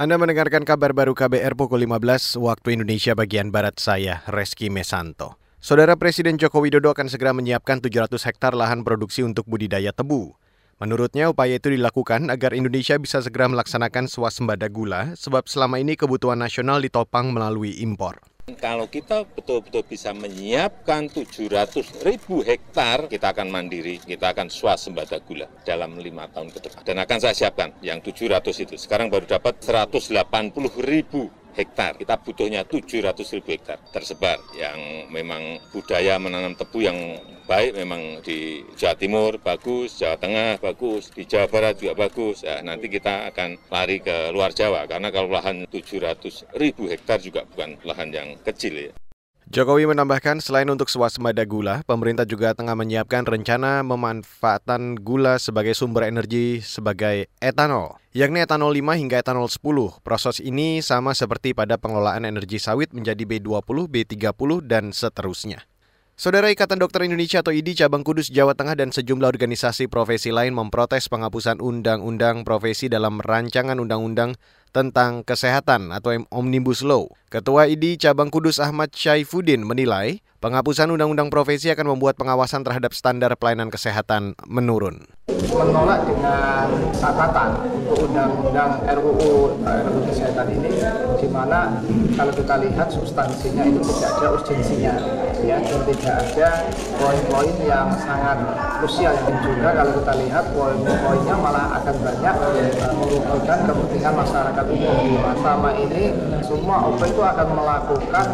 Anda mendengarkan kabar baru KBR pukul 15 waktu Indonesia bagian Barat saya, Reski Mesanto. Saudara Presiden Joko Widodo akan segera menyiapkan 700 hektar lahan produksi untuk budidaya tebu. Menurutnya upaya itu dilakukan agar Indonesia bisa segera melaksanakan swasembada gula sebab selama ini kebutuhan nasional ditopang melalui impor. Kalau kita betul-betul bisa menyiapkan 700 ribu hektar, kita akan mandiri, kita akan swasembada gula dalam lima tahun ke depan. Dan akan saya siapkan yang 700 itu. Sekarang baru dapat 180 ribu hektar. Kita butuhnya 700 ribu hektar tersebar. Yang memang budaya menanam tebu yang baik memang di Jawa Timur bagus, Jawa Tengah bagus, di Jawa Barat juga bagus. Ya, nanti kita akan lari ke luar Jawa karena kalau lahan 700 ribu hektar juga bukan lahan yang kecil ya. Jokowi menambahkan selain untuk swasembada gula, pemerintah juga tengah menyiapkan rencana memanfaatkan gula sebagai sumber energi sebagai etanol, yakni etanol 5 hingga etanol 10. Proses ini sama seperti pada pengelolaan energi sawit menjadi B20, B30, dan seterusnya. Saudara Ikatan Dokter Indonesia atau IDI Cabang Kudus Jawa Tengah dan sejumlah organisasi profesi lain memprotes penghapusan undang-undang profesi dalam rancangan undang-undang tentang kesehatan atau Omnibus Law. Ketua ID Cabang Kudus Ahmad Syaifuddin menilai penghapusan undang-undang profesi akan membuat pengawasan terhadap standar pelayanan kesehatan menurun. Menolak dengan catatan untuk undang-undang RUU RUU kesehatan ini, di mana kalau kita lihat substansinya itu tidak ada urgensinya, ya, dan tidak ada poin-poin yang sangat krusial yang juga kalau kita lihat poin-poinnya malah akan banyak merugikan kepentingan masyarakat umum sama ini semua OPE itu akan melakukan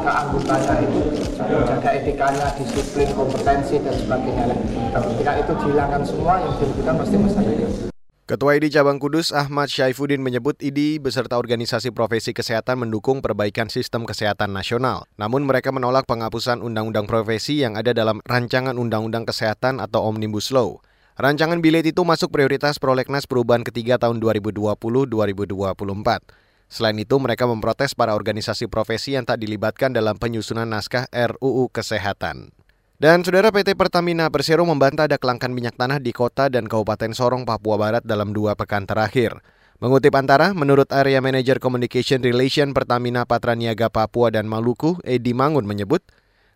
keanggotaannya itu menjaga etikanya, disiplin, kompetensi dan sebagainya. Ketika itu dihilangkan semua yang dirugikan pasti masyarakat. Ketua IDI Cabang Kudus Ahmad Syaifuddin menyebut IDI beserta organisasi profesi kesehatan mendukung perbaikan sistem kesehatan nasional. Namun mereka menolak penghapusan undang-undang profesi yang ada dalam rancangan undang-undang kesehatan atau Omnibus Law. Rancangan bilet itu masuk prioritas prolegnas perubahan ketiga tahun 2020-2024. Selain itu, mereka memprotes para organisasi profesi yang tak dilibatkan dalam penyusunan naskah RUU Kesehatan. Dan Saudara PT Pertamina Persero membantah ada kelangkaan minyak tanah di kota dan Kabupaten Sorong, Papua Barat dalam dua pekan terakhir. Mengutip antara, menurut Area Manager Communication Relation Pertamina Patraniaga Papua dan Maluku, Edi Mangun menyebut,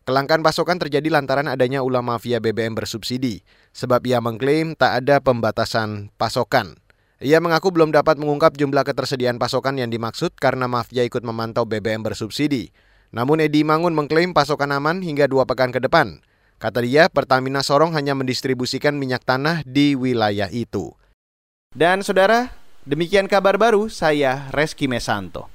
Kelangkaan pasokan terjadi lantaran adanya ulah mafia BBM bersubsidi, sebab ia mengklaim tak ada pembatasan pasokan. Ia mengaku belum dapat mengungkap jumlah ketersediaan pasokan yang dimaksud karena mafia ikut memantau BBM bersubsidi. Namun Edi Mangun mengklaim pasokan aman hingga dua pekan ke depan. Kata dia, Pertamina Sorong hanya mendistribusikan minyak tanah di wilayah itu. Dan saudara, demikian kabar baru saya Reski Mesanto.